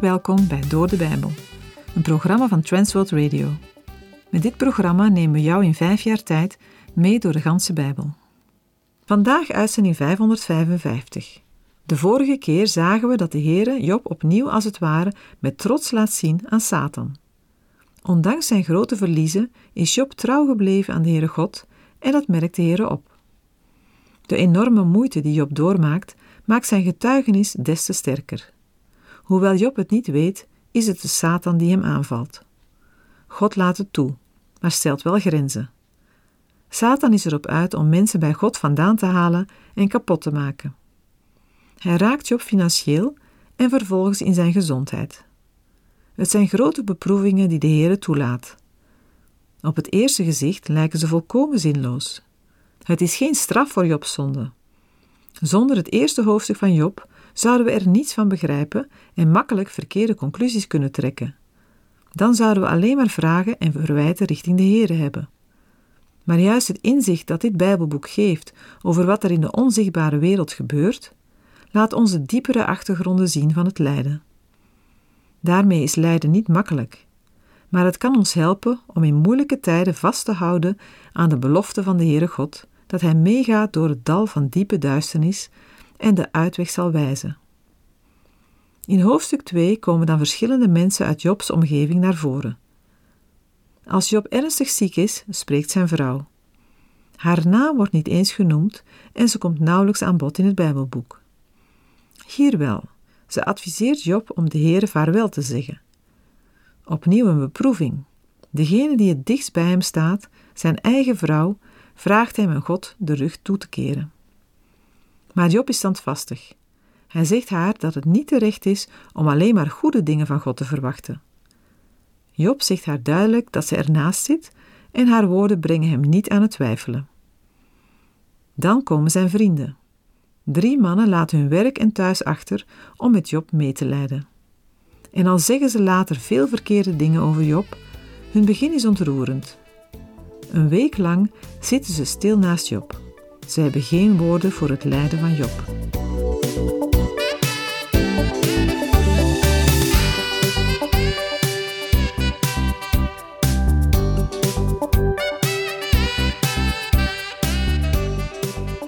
Welkom bij Door de Bijbel, een programma van Transworld Radio. Met dit programma nemen we jou in vijf jaar tijd mee door de ganse Bijbel. Vandaag uitzending 555. De vorige keer zagen we dat de Heere Job opnieuw als het ware met trots laat zien aan Satan. Ondanks zijn grote verliezen is Job trouw gebleven aan de Heere God en dat merkt de Heere op. De enorme moeite die Job doormaakt, maakt zijn getuigenis des te sterker. Hoewel Job het niet weet, is het de Satan die hem aanvalt. God laat het toe, maar stelt wel grenzen. Satan is erop uit om mensen bij God vandaan te halen en kapot te maken. Hij raakt Job financieel en vervolgens in zijn gezondheid. Het zijn grote beproevingen die de Heere toelaat. Op het eerste gezicht lijken ze volkomen zinloos. Het is geen straf voor Jobs zonde. Zonder het eerste hoofdstuk van Job zouden we er niets van begrijpen en makkelijk verkeerde conclusies kunnen trekken. Dan zouden we alleen maar vragen en verwijten richting de Heere hebben. Maar juist het inzicht dat dit Bijbelboek geeft over wat er in de onzichtbare wereld gebeurt, laat ons de diepere achtergronden zien van het lijden. Daarmee is lijden niet makkelijk, maar het kan ons helpen om in moeilijke tijden vast te houden aan de belofte van de Heere God, dat Hij meegaat door het dal van diepe duisternis en de uitweg zal wijzen. In hoofdstuk 2 komen dan verschillende mensen uit Jobs omgeving naar voren. Als Job ernstig ziek is, spreekt zijn vrouw. Haar naam wordt niet eens genoemd en ze komt nauwelijks aan bod in het Bijbelboek. Hier wel, ze adviseert Job om de Heere vaarwel te zeggen. Opnieuw een beproeving. Degene die het dichtst bij hem staat, zijn eigen vrouw, vraagt hem een God de rug toe te keren. Maar Job is standvastig. Hij zegt haar dat het niet terecht is om alleen maar goede dingen van God te verwachten. Job zegt haar duidelijk dat ze ernaast zit en haar woorden brengen hem niet aan het twijfelen. Dan komen zijn vrienden. Drie mannen laten hun werk en thuis achter om met Job mee te leiden. En al zeggen ze later veel verkeerde dingen over Job, hun begin is ontroerend. Een week lang zitten ze stil naast Job. Ze hebben geen woorden voor het lijden van Job.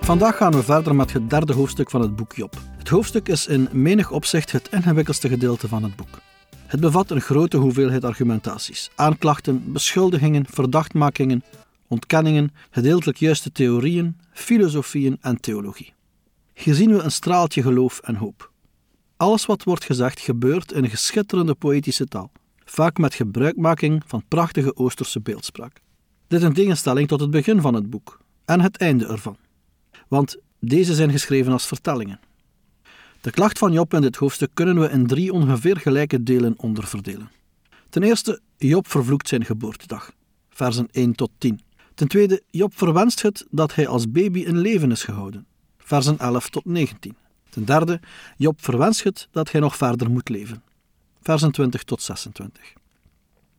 Vandaag gaan we verder met het derde hoofdstuk van het boek Job. Het hoofdstuk is in menig opzicht het ingewikkeldste gedeelte van het boek. Het bevat een grote hoeveelheid argumentaties, aanklachten, beschuldigingen, verdachtmakingen, ontkenningen, gedeeltelijk juiste theorieën, filosofieën en theologie. Hier zien we een straaltje geloof en hoop. Alles wat wordt gezegd gebeurt in een geschitterende poëtische taal, vaak met gebruikmaking van prachtige Oosterse beeldspraak. Dit in tegenstelling tot het begin van het boek en het einde ervan, want deze zijn geschreven als vertellingen. De klacht van Job in dit hoofdstuk kunnen we in drie ongeveer gelijke delen onderverdelen. Ten eerste, Job vervloekt zijn geboortedag, versen 1 tot 10. Ten tweede, Job verwenst het dat hij als baby in leven is gehouden. Versen 11 tot 19. Ten derde, Job verwenst het dat hij nog verder moet leven. Versen 20 tot 26.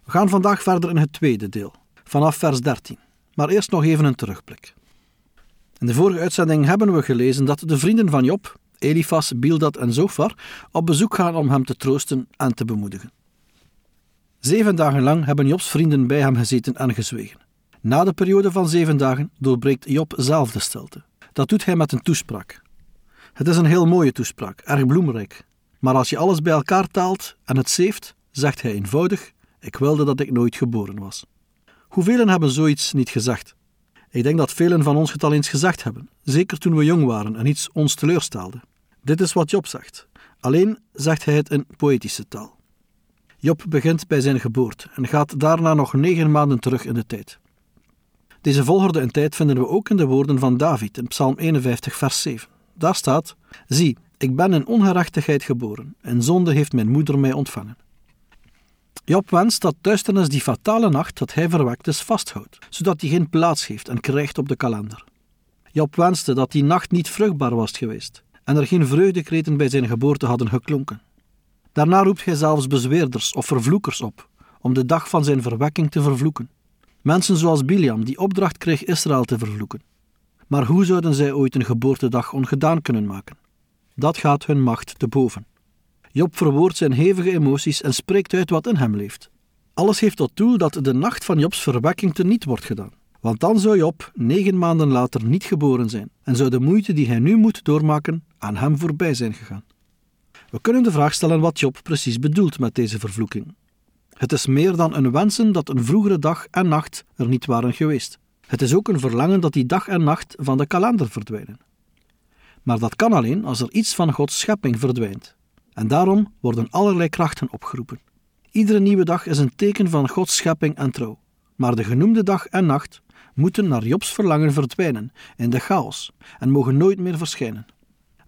We gaan vandaag verder in het tweede deel, vanaf vers 13. Maar eerst nog even een terugblik. In de vorige uitzending hebben we gelezen dat de vrienden van Job, Elifas, Bildad en Zofar, op bezoek gaan om hem te troosten en te bemoedigen. Zeven dagen lang hebben Jobs vrienden bij hem gezeten en gezwegen. Na de periode van zeven dagen doorbreekt Job zelf de stilte. Dat doet hij met een toespraak. Het is een heel mooie toespraak, erg bloemrijk. Maar als je alles bij elkaar taalt en het zeeft, zegt hij eenvoudig: Ik wilde dat ik nooit geboren was. Hoeveel hebben zoiets niet gezegd? Ik denk dat velen van ons het al eens gezegd hebben, zeker toen we jong waren en iets ons teleurstelde. Dit is wat Job zegt. Alleen zegt hij het in poëtische taal. Job begint bij zijn geboorte en gaat daarna nog negen maanden terug in de tijd. Deze volgorde en tijd vinden we ook in de woorden van David in Psalm 51, vers 7. Daar staat: Zie, ik ben in ongerechtigheid geboren, en zonde heeft mijn moeder mij ontvangen. Job wenst dat duisternis die fatale nacht dat hij verwekt is vasthoudt, zodat hij geen plaats heeft en krijgt op de kalender. Job wenste dat die nacht niet vruchtbaar was geweest en er geen vreugdekreten bij zijn geboorte hadden geklonken. Daarna roept hij zelfs bezweerders of vervloekers op om de dag van zijn verwekking te vervloeken. Mensen zoals Biliam, die opdracht kreeg Israël te vervloeken. Maar hoe zouden zij ooit een geboortedag ongedaan kunnen maken? Dat gaat hun macht te boven. Job verwoordt zijn hevige emoties en spreekt uit wat in hem leeft. Alles heeft tot doel dat de nacht van Jobs verwekking teniet wordt gedaan. Want dan zou Job negen maanden later niet geboren zijn en zou de moeite die hij nu moet doormaken aan hem voorbij zijn gegaan. We kunnen de vraag stellen wat Job precies bedoelt met deze vervloeking. Het is meer dan een wensen dat een vroegere dag en nacht er niet waren geweest. Het is ook een verlangen dat die dag en nacht van de kalender verdwijnen. Maar dat kan alleen als er iets van Gods schepping verdwijnt. En daarom worden allerlei krachten opgeroepen. Iedere nieuwe dag is een teken van Gods schepping en trouw. Maar de genoemde dag en nacht moeten naar Jobs verlangen verdwijnen in de chaos en mogen nooit meer verschijnen.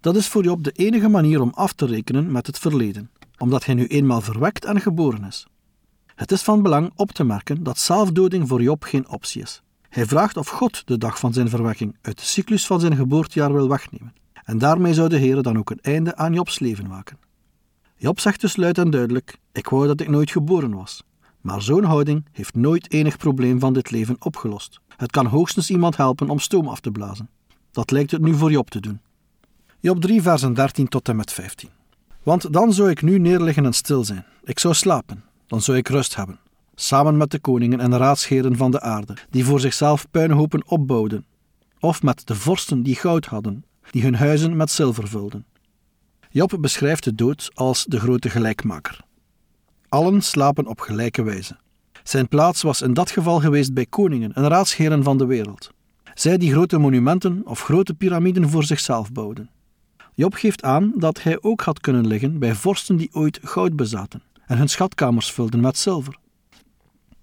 Dat is voor Job de enige manier om af te rekenen met het verleden, omdat hij nu eenmaal verwekt en geboren is. Het is van belang op te merken dat zelfdoding voor Job geen optie is. Hij vraagt of God de dag van zijn verwekking uit de cyclus van zijn geboortejaar wil wegnemen. En daarmee zou de Heer dan ook een einde aan Jobs leven maken. Job zegt dus luid en duidelijk: Ik wou dat ik nooit geboren was. Maar zo'n houding heeft nooit enig probleem van dit leven opgelost. Het kan hoogstens iemand helpen om stoom af te blazen. Dat lijkt het nu voor Job te doen. Job 3, versen 13 tot en met 15. Want dan zou ik nu neerliggen en stil zijn. Ik zou slapen, dan zou ik rust hebben. Samen met de koningen en raadsheren van de aarde, die voor zichzelf puinhopen opbouwden. Of met de vorsten die goud hadden, die hun huizen met zilver vulden. Job beschrijft de dood als de grote gelijkmaker. Allen slapen op gelijke wijze. Zijn plaats was in dat geval geweest bij koningen en raadsheren van de wereld. Zij die grote monumenten of grote piramiden voor zichzelf bouwden. Job geeft aan dat hij ook had kunnen liggen bij vorsten die ooit goud bezaten en hun schatkamers vulden met zilver.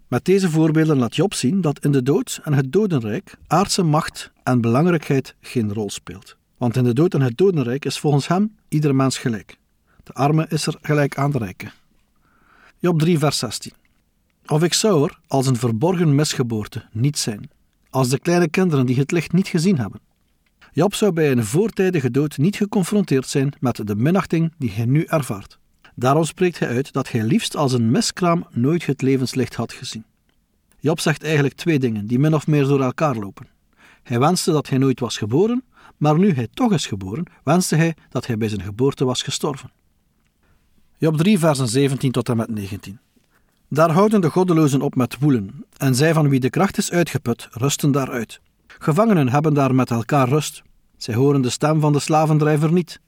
Met deze voorbeelden laat Job zien dat in de dood en het dodenrijk aardse macht en belangrijkheid geen rol speelt. Want in de dood en het dodenrijk is volgens hem ieder mens gelijk. De arme is er gelijk aan de rijke. Job 3, vers 16. Of ik zou er, als een verborgen misgeboorte, niet zijn, als de kleine kinderen die het licht niet gezien hebben. Job zou bij een voortijdige dood niet geconfronteerd zijn met de minachting die hij nu ervaart. Daarom spreekt hij uit dat hij liefst als een miskraam nooit het levenslicht had gezien. Job zegt eigenlijk twee dingen die min of meer door elkaar lopen. Hij wenste dat hij nooit was geboren, maar nu hij toch is geboren, wenste hij dat hij bij zijn geboorte was gestorven. Job 3, versen 17 tot en met 19. Daar houden de goddelozen op met woelen, en zij van wie de kracht is uitgeput, rusten daaruit. Gevangenen hebben daar met elkaar rust. Zij horen de stem van de slavendrijver niet.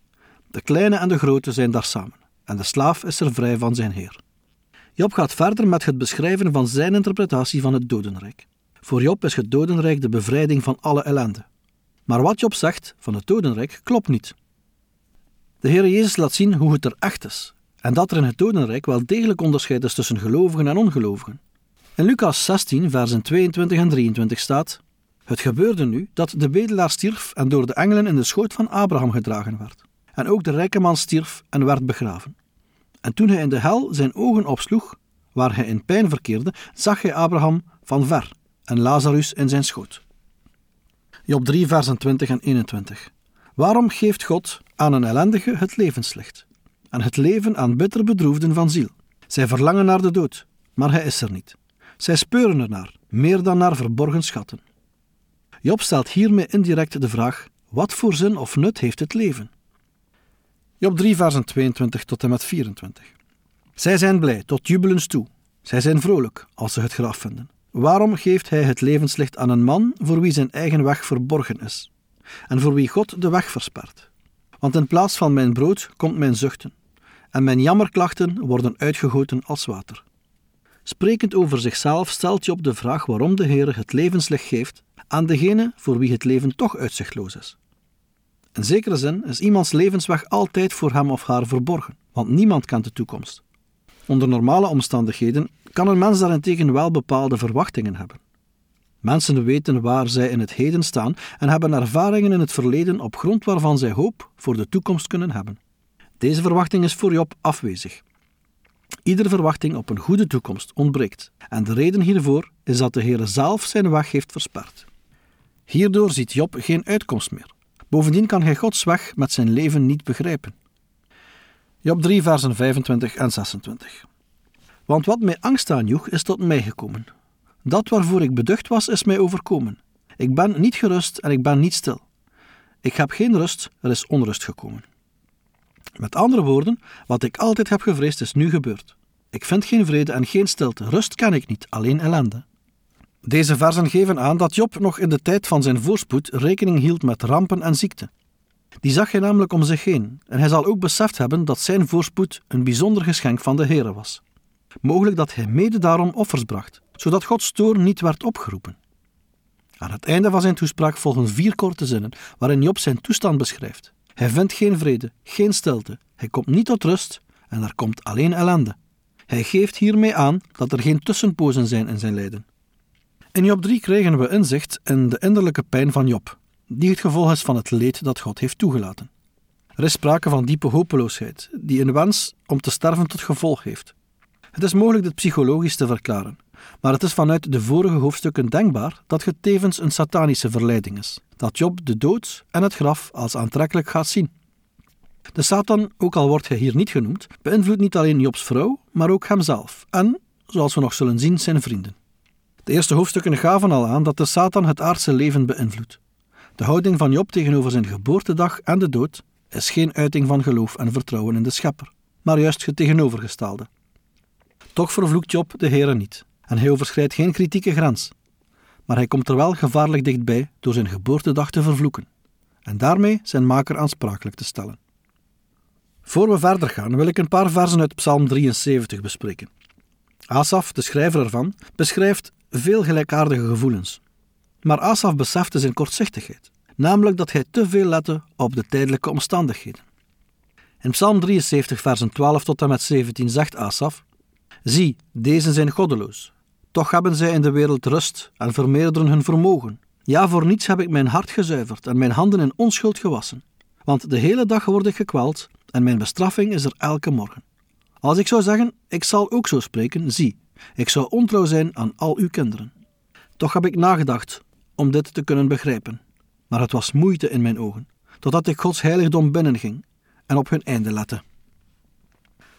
De kleine en de grote zijn daar samen, en de slaaf is er vrij van zijn heer. Job gaat verder met het beschrijven van zijn interpretatie van het dodenrijk. Voor Job is het dodenrijk de bevrijding van alle ellende. Maar wat Job zegt van het dodenrijk klopt niet. De Heer Jezus laat zien hoe het er echt is en dat er in het dodenrijk wel degelijk onderscheid is tussen gelovigen en ongelovigen. In Lucas 16, versen 22 en 23 staat: Het gebeurde nu dat de bedelaar stierf en door de engelen in de schoot van Abraham gedragen werd. En ook de rijke man stierf en werd begraven. En toen hij in de hel zijn ogen opsloeg, waar hij in pijn verkeerde, zag hij Abraham van ver en Lazarus in zijn schoot. Job 3, versen 20 en 21. Waarom geeft God aan een ellendige het levenslicht? En het leven aan bitter bedroefden van ziel. Zij verlangen naar de dood, maar hij is er niet. Zij speuren ernaar, meer dan naar verborgen schatten. Job stelt hiermee indirect de vraag: wat voor zin of nut heeft het leven? Job 3, versen 22 tot en met 24. Zij zijn blij, tot jubelens toe. Zij zijn vrolijk als ze het graf vinden. Waarom geeft hij het levenslicht aan een man voor wie zijn eigen weg verborgen is? En voor wie God de weg verspert? Want in plaats van mijn brood komt mijn zuchten, en mijn jammerklachten worden uitgegoten als water. Sprekend over zichzelf stelt Job de vraag waarom de Heer het levenslicht geeft aan degene voor wie het leven toch uitzichtloos is. In zekere zin is iemands levensweg altijd voor hem of haar verborgen, want niemand kent de toekomst. Onder normale omstandigheden kan een mens daarentegen wel bepaalde verwachtingen hebben. Mensen weten waar zij in het heden staan en hebben ervaringen in het verleden op grond waarvan zij hoop voor de toekomst kunnen hebben. Deze verwachting is voor Job afwezig. Iedere verwachting op een goede toekomst ontbreekt, en de reden hiervoor is dat de Heer zelf zijn weg heeft versperd. Hierdoor ziet Job geen uitkomst meer. Bovendien kan hij Gods weg met zijn leven niet begrijpen. Job 3, versen 25 en 26. Want wat mij angst aanjoeg, is tot mij gekomen. Dat waarvoor ik beducht was, is mij overkomen. Ik ben niet gerust en ik ben niet stil. Ik heb geen rust, er is onrust gekomen. Met andere woorden, wat ik altijd heb gevreesd is nu gebeurd. Ik vind geen vrede en geen stilte, rust ken ik niet, alleen ellende. Deze versen geven aan dat Job nog in de tijd van zijn voorspoed rekening hield met rampen en ziekte. Die zag hij namelijk om zich heen en hij zal ook beseft hebben dat zijn voorspoed een bijzonder geschenk van de Heere was. Mogelijk dat hij mede daarom offers bracht, zodat Gods toorn niet werd opgeroepen. Aan het einde van zijn toespraak volgen vier korte zinnen waarin Job zijn toestand beschrijft. Hij vindt geen vrede, geen stilte, hij komt niet tot rust en er komt alleen ellende. Hij geeft hiermee aan dat er geen tussenpozen zijn in zijn lijden. In Job 3 krijgen we inzicht in de innerlijke pijn van Job, die het gevolg is van het leed dat God heeft toegelaten. Er is sprake van diepe hopeloosheid, die een wens om te sterven tot gevolg heeft. Het is mogelijk dit psychologisch te verklaren, maar het is vanuit de vorige hoofdstukken denkbaar dat het tevens een satanische verleiding is, dat Job de dood en het graf als aantrekkelijk gaat zien. De Satan, ook al wordt hij hier niet genoemd, beïnvloedt niet alleen Jobs vrouw, maar ook hemzelf en, zoals we nog zullen zien, zijn vrienden. De eerste hoofdstukken gaven al aan dat de Satan het aardse leven beïnvloedt. De houding van Job tegenover zijn geboortedag en de dood is geen uiting van geloof en vertrouwen in de Schepper, maar juist het tegenovergestelde. Toch vervloekt Job de Heere niet, en hij overschrijdt geen kritieke grens. Maar hij komt er wel gevaarlijk dichtbij door zijn geboortedag te vervloeken, en daarmee zijn maker aansprakelijk te stellen. Voor we verder gaan, wil ik een paar versen uit Psalm 73 bespreken. Asaf, de schrijver ervan, beschrijft veel gelijkaardige gevoelens. Maar Asaf besefte zijn kortzichtigheid, namelijk dat hij te veel lette op de tijdelijke omstandigheden. In Psalm 73, versen 12 tot en met 17 zegt Asaf: Zie, deze zijn goddeloos. Toch hebben zij in de wereld rust en vermeerderen hun vermogen. Ja, voor niets heb ik mijn hart gezuiverd en mijn handen in onschuld gewassen. Want de hele dag word ik gekweld en mijn bestraffing is er elke morgen. Als ik zou zeggen, ik zal ook zo spreken, zie, ik zou ontrouw zijn aan al uw kinderen. Toch heb ik nagedacht om dit te kunnen begrijpen, maar het was moeite in mijn ogen, totdat ik Gods heiligdom binnenging en op hun einde lette.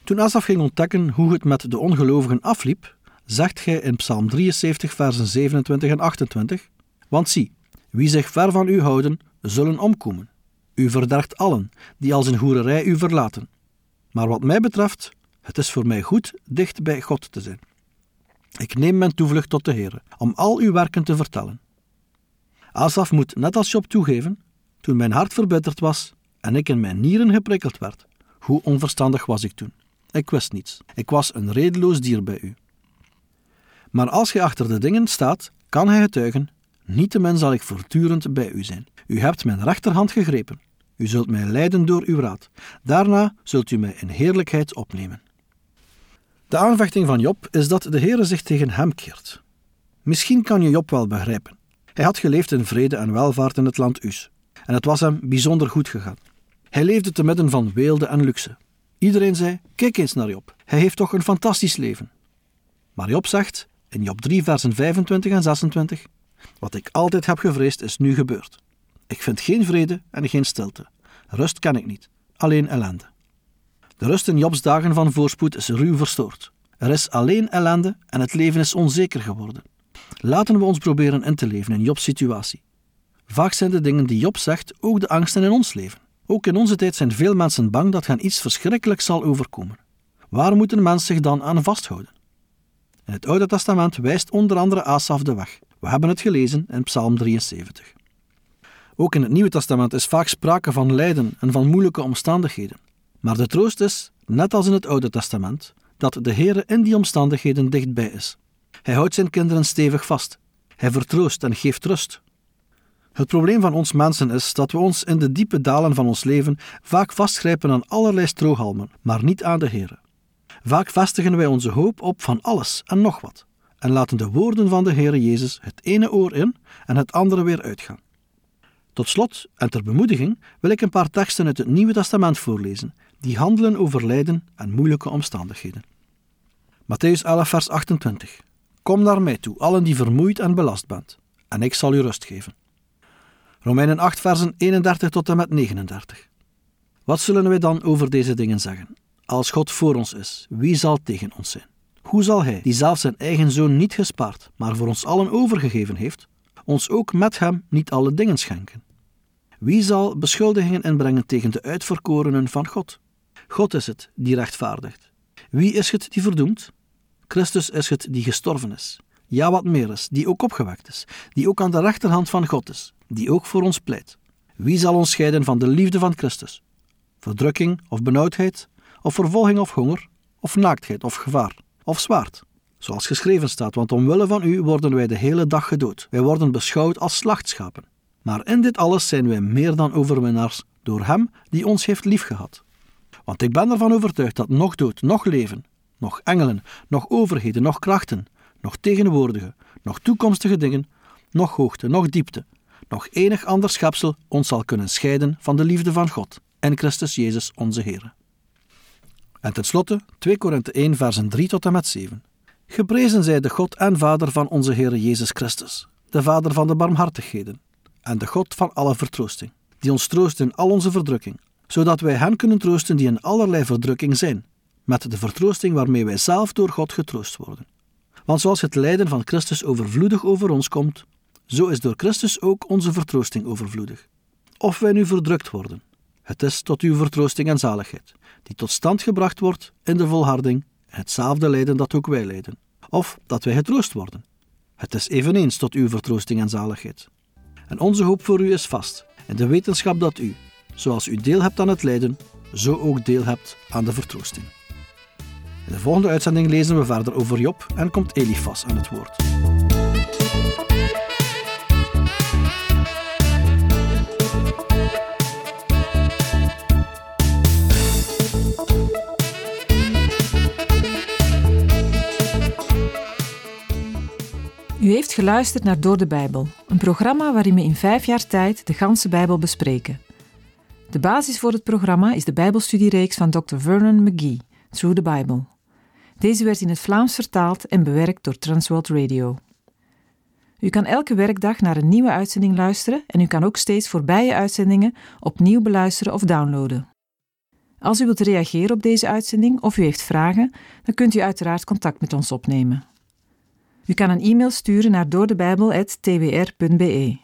Toen Asaf ging ontdekken hoe het met de ongelovigen afliep, zegt hij in Psalm 73, versen 27 en 28: Want zie, wie zich ver van u houden, zullen omkomen. U verdergt allen die als een hoererij u verlaten. Maar wat mij betreft, het is voor mij goed dicht bij God te zijn. Ik neem mijn toevlucht tot de Heer, om al uw werken te vertellen. Asaf moet net als Job toegeven, toen mijn hart verbitterd was en ik in mijn nieren geprikkeld werd, hoe onverstandig was ik toen. Ik wist niets. Ik was een redeloos dier bij u. Maar als gij achter de dingen staat, kan hij getuigen, niettemin zal ik voortdurend bij u zijn. U hebt mijn rechterhand gegrepen. U zult mij leiden door uw raad. Daarna zult u mij in heerlijkheid opnemen. De aanvechting van Job is dat de Heere zich tegen hem keert. Misschien kan je Job wel begrijpen. Hij had geleefd in vrede en welvaart in het land Us. En het was hem bijzonder goed gegaan. Hij leefde te midden van weelde en luxe. Iedereen zei: Kijk eens naar Job, hij heeft toch een fantastisch leven. Maar Job zegt in Job 3, versen 25 en 26: Wat ik altijd heb gevreesd is nu gebeurd. Ik vind geen vrede en geen stilte. Rust ken ik niet, alleen ellende. De rust in Jobs dagen van voorspoed is ruw verstoord. Er is alleen ellende en het leven is onzeker geworden. Laten we ons proberen in te leven in Jobs situatie. Vaak zijn de dingen die Job zegt ook de angsten in ons leven. Ook in onze tijd zijn veel mensen bang dat hen iets verschrikkelijks zal overkomen. Waar moet een mens zich dan aan vasthouden? In het Oude Testament wijst onder andere Asaf de weg. We hebben het gelezen in Psalm 73. Ook in het Nieuwe Testament is vaak sprake van lijden en van moeilijke omstandigheden. Maar de troost is, net als in het Oude Testament, dat de Heer in die omstandigheden dichtbij is. Hij houdt zijn kinderen stevig vast. Hij vertroost en geeft rust. Het probleem van ons mensen is dat we ons in de diepe dalen van ons leven vaak vastgrijpen aan allerlei strohalmen, maar niet aan de Heer. Vaak vestigen wij onze hoop op van alles en nog wat, en laten de woorden van de Heer Jezus het ene oor in en het andere weer uitgaan. Tot slot, en ter bemoediging, wil ik een paar teksten uit het Nieuwe Testament voorlezen, die handelen over lijden en moeilijke omstandigheden. Matthäus 11, vers 28. Kom naar mij toe, allen die vermoeid en belast bent, en ik zal u rust geven. Romeinen 8, versen 31 tot en met 39. Wat zullen wij dan over deze dingen zeggen? Als God voor ons is, wie zal tegen ons zijn? Hoe zal Hij, die zelf zijn eigen zoon niet gespaard, maar voor ons allen overgegeven heeft, ons ook met Hem niet alle dingen schenken? Wie zal beschuldigingen inbrengen tegen de uitverkorenen van God? God is het die rechtvaardigt. Wie is het die verdoemt? Christus is het die gestorven is. Ja, wat meer is, die ook opgewekt is, die ook aan de rechterhand van God is, die ook voor ons pleit. Wie zal ons scheiden van de liefde van Christus? Verdrukking of benauwdheid, of vervolging of honger, of naaktheid of gevaar, of zwaard? Zoals geschreven staat, want omwille van u worden wij de hele dag gedood. Wij worden beschouwd als slachtschapen. Maar in dit alles zijn wij meer dan overwinnaars door Hem die ons heeft liefgehad. Want ik ben ervan overtuigd dat nog dood, nog leven, nog engelen, nog overheden, nog krachten, nog tegenwoordige, nog toekomstige dingen, nog hoogte, nog diepte, nog enig ander schepsel ons zal kunnen scheiden van de liefde van God en Christus Jezus onze Heer. En tenslotte 2 Korinthe 1 versen 3 tot en met 7. Geprezen zij de God en Vader van onze Heer Jezus Christus, de Vader van de barmhartigheden, en de God van alle vertroosting, die ons troost in al onze verdrukking, zodat wij hen kunnen troosten die in allerlei verdrukking zijn, met de vertroosting waarmee wij zelf door God getroost worden. Want zoals het lijden van Christus overvloedig over ons komt, zo is door Christus ook onze vertroosting overvloedig. Of wij nu verdrukt worden, het is tot uw vertroosting en zaligheid, die tot stand gebracht wordt in de volharding hetzelfde lijden dat ook wij lijden. Of dat wij getroost worden. Het is eveneens tot uw vertroosting en zaligheid. En onze hoop voor u is vast, in de wetenschap dat u, zoals u deel hebt aan het lijden, zo ook deel hebt aan de vertroosting. In de volgende uitzending lezen we verder over Job en komt Elifas aan het woord. U heeft geluisterd naar Door de Bijbel, een programma waarin we in vijf jaar tijd de ganse Bijbel bespreken. De basis voor het programma is de Bijbelstudiereeks van Dr. Vernon McGee, Through the Bible. Deze werd in het Vlaams vertaald en bewerkt door Transworld Radio. U kan elke werkdag naar een nieuwe uitzending luisteren en u kan ook steeds voorbije uitzendingen opnieuw beluisteren of downloaden. Als u wilt reageren op deze uitzending of u heeft vragen, dan kunt u uiteraard contact met ons opnemen. U kan een e-mail sturen naar doordebijbel.twr.be.